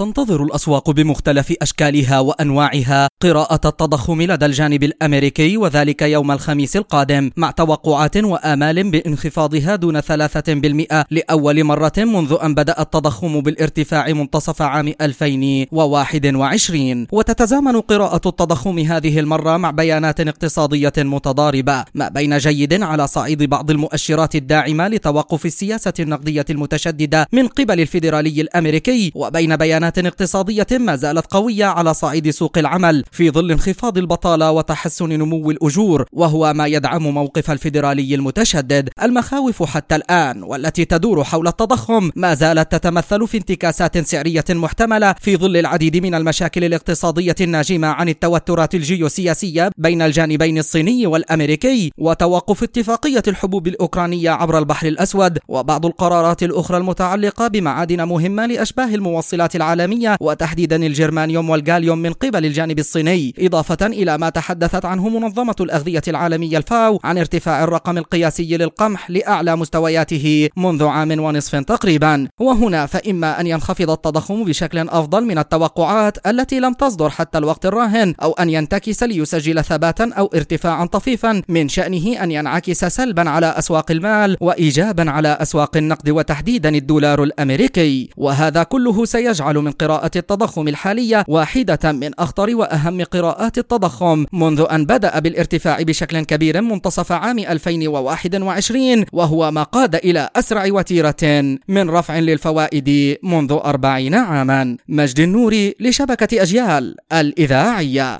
تنتظر الأسواق بمختلف أشكالها وأنواعها قراءة التضخم لدى الجانب الأمريكي وذلك يوم الخميس القادم مع توقعات وآمال بانخفاضها دون ثلاثة بالمئة لأول مرة منذ أن بدأ التضخم بالارتفاع منتصف عام 2021 وتتزامن قراءة التضخم هذه المرة مع بيانات اقتصادية متضاربة ما بين جيد على صعيد بعض المؤشرات الداعمة لتوقف السياسة النقدية المتشددة من قبل الفيدرالي الأمريكي وبين بيانات اقتصادية ما زالت قوية على صعيد سوق العمل في ظل انخفاض البطالة وتحسن نمو الأجور وهو ما يدعم موقف الفيدرالي المتشدد المخاوف حتى الآن والتي تدور حول التضخم. ما زالت تتمثل في انتكاسات سعرية محتملة في ظل العديد من المشاكل الاقتصادية الناجمة عن التوترات الجيوسياسية بين الجانبين الصيني والأمريكي وتوقف اتفاقية الحبوب الأوكرانية عبر البحر الأسود وبعض القرارات الأخرى المتعلقة بمعادن مهمة لأشباه الموصلات العالمية وتحديدا الجرمانيوم والغاليوم من قبل الجانب الصيني. إضافة إلى ما تحدثت عنه منظمة الأغذية العالمية الفاو عن ارتفاع الرقم القياسي للقمح لأعلى مستوياته منذ عام ونصف تقريبا. وهنا فإما أن ينخفض التضخم بشكل أفضل من التوقعات التي لم تصدر حتى الوقت الراهن أو أن ينتكس ليسجل ثباتا أو ارتفاعا طفيفا من شأنه أن ينعكس سلبا على أسواق المال وإيجابا على أسواق النقد وتحديدا الدولار الأمريكي. وهذا كله سيجعل من قراءة التضخم الحالية واحدة من أخطر وأهم قراءات التضخم. منذ أن بدأ بالارتفاع بشكل كبير منتصف عام 2021 وهو ما قاد إلى أسرع وتيرة من رفع للفوائد منذ أربعين عاما. مجد النوري لشبكة أجيال الإذاعية.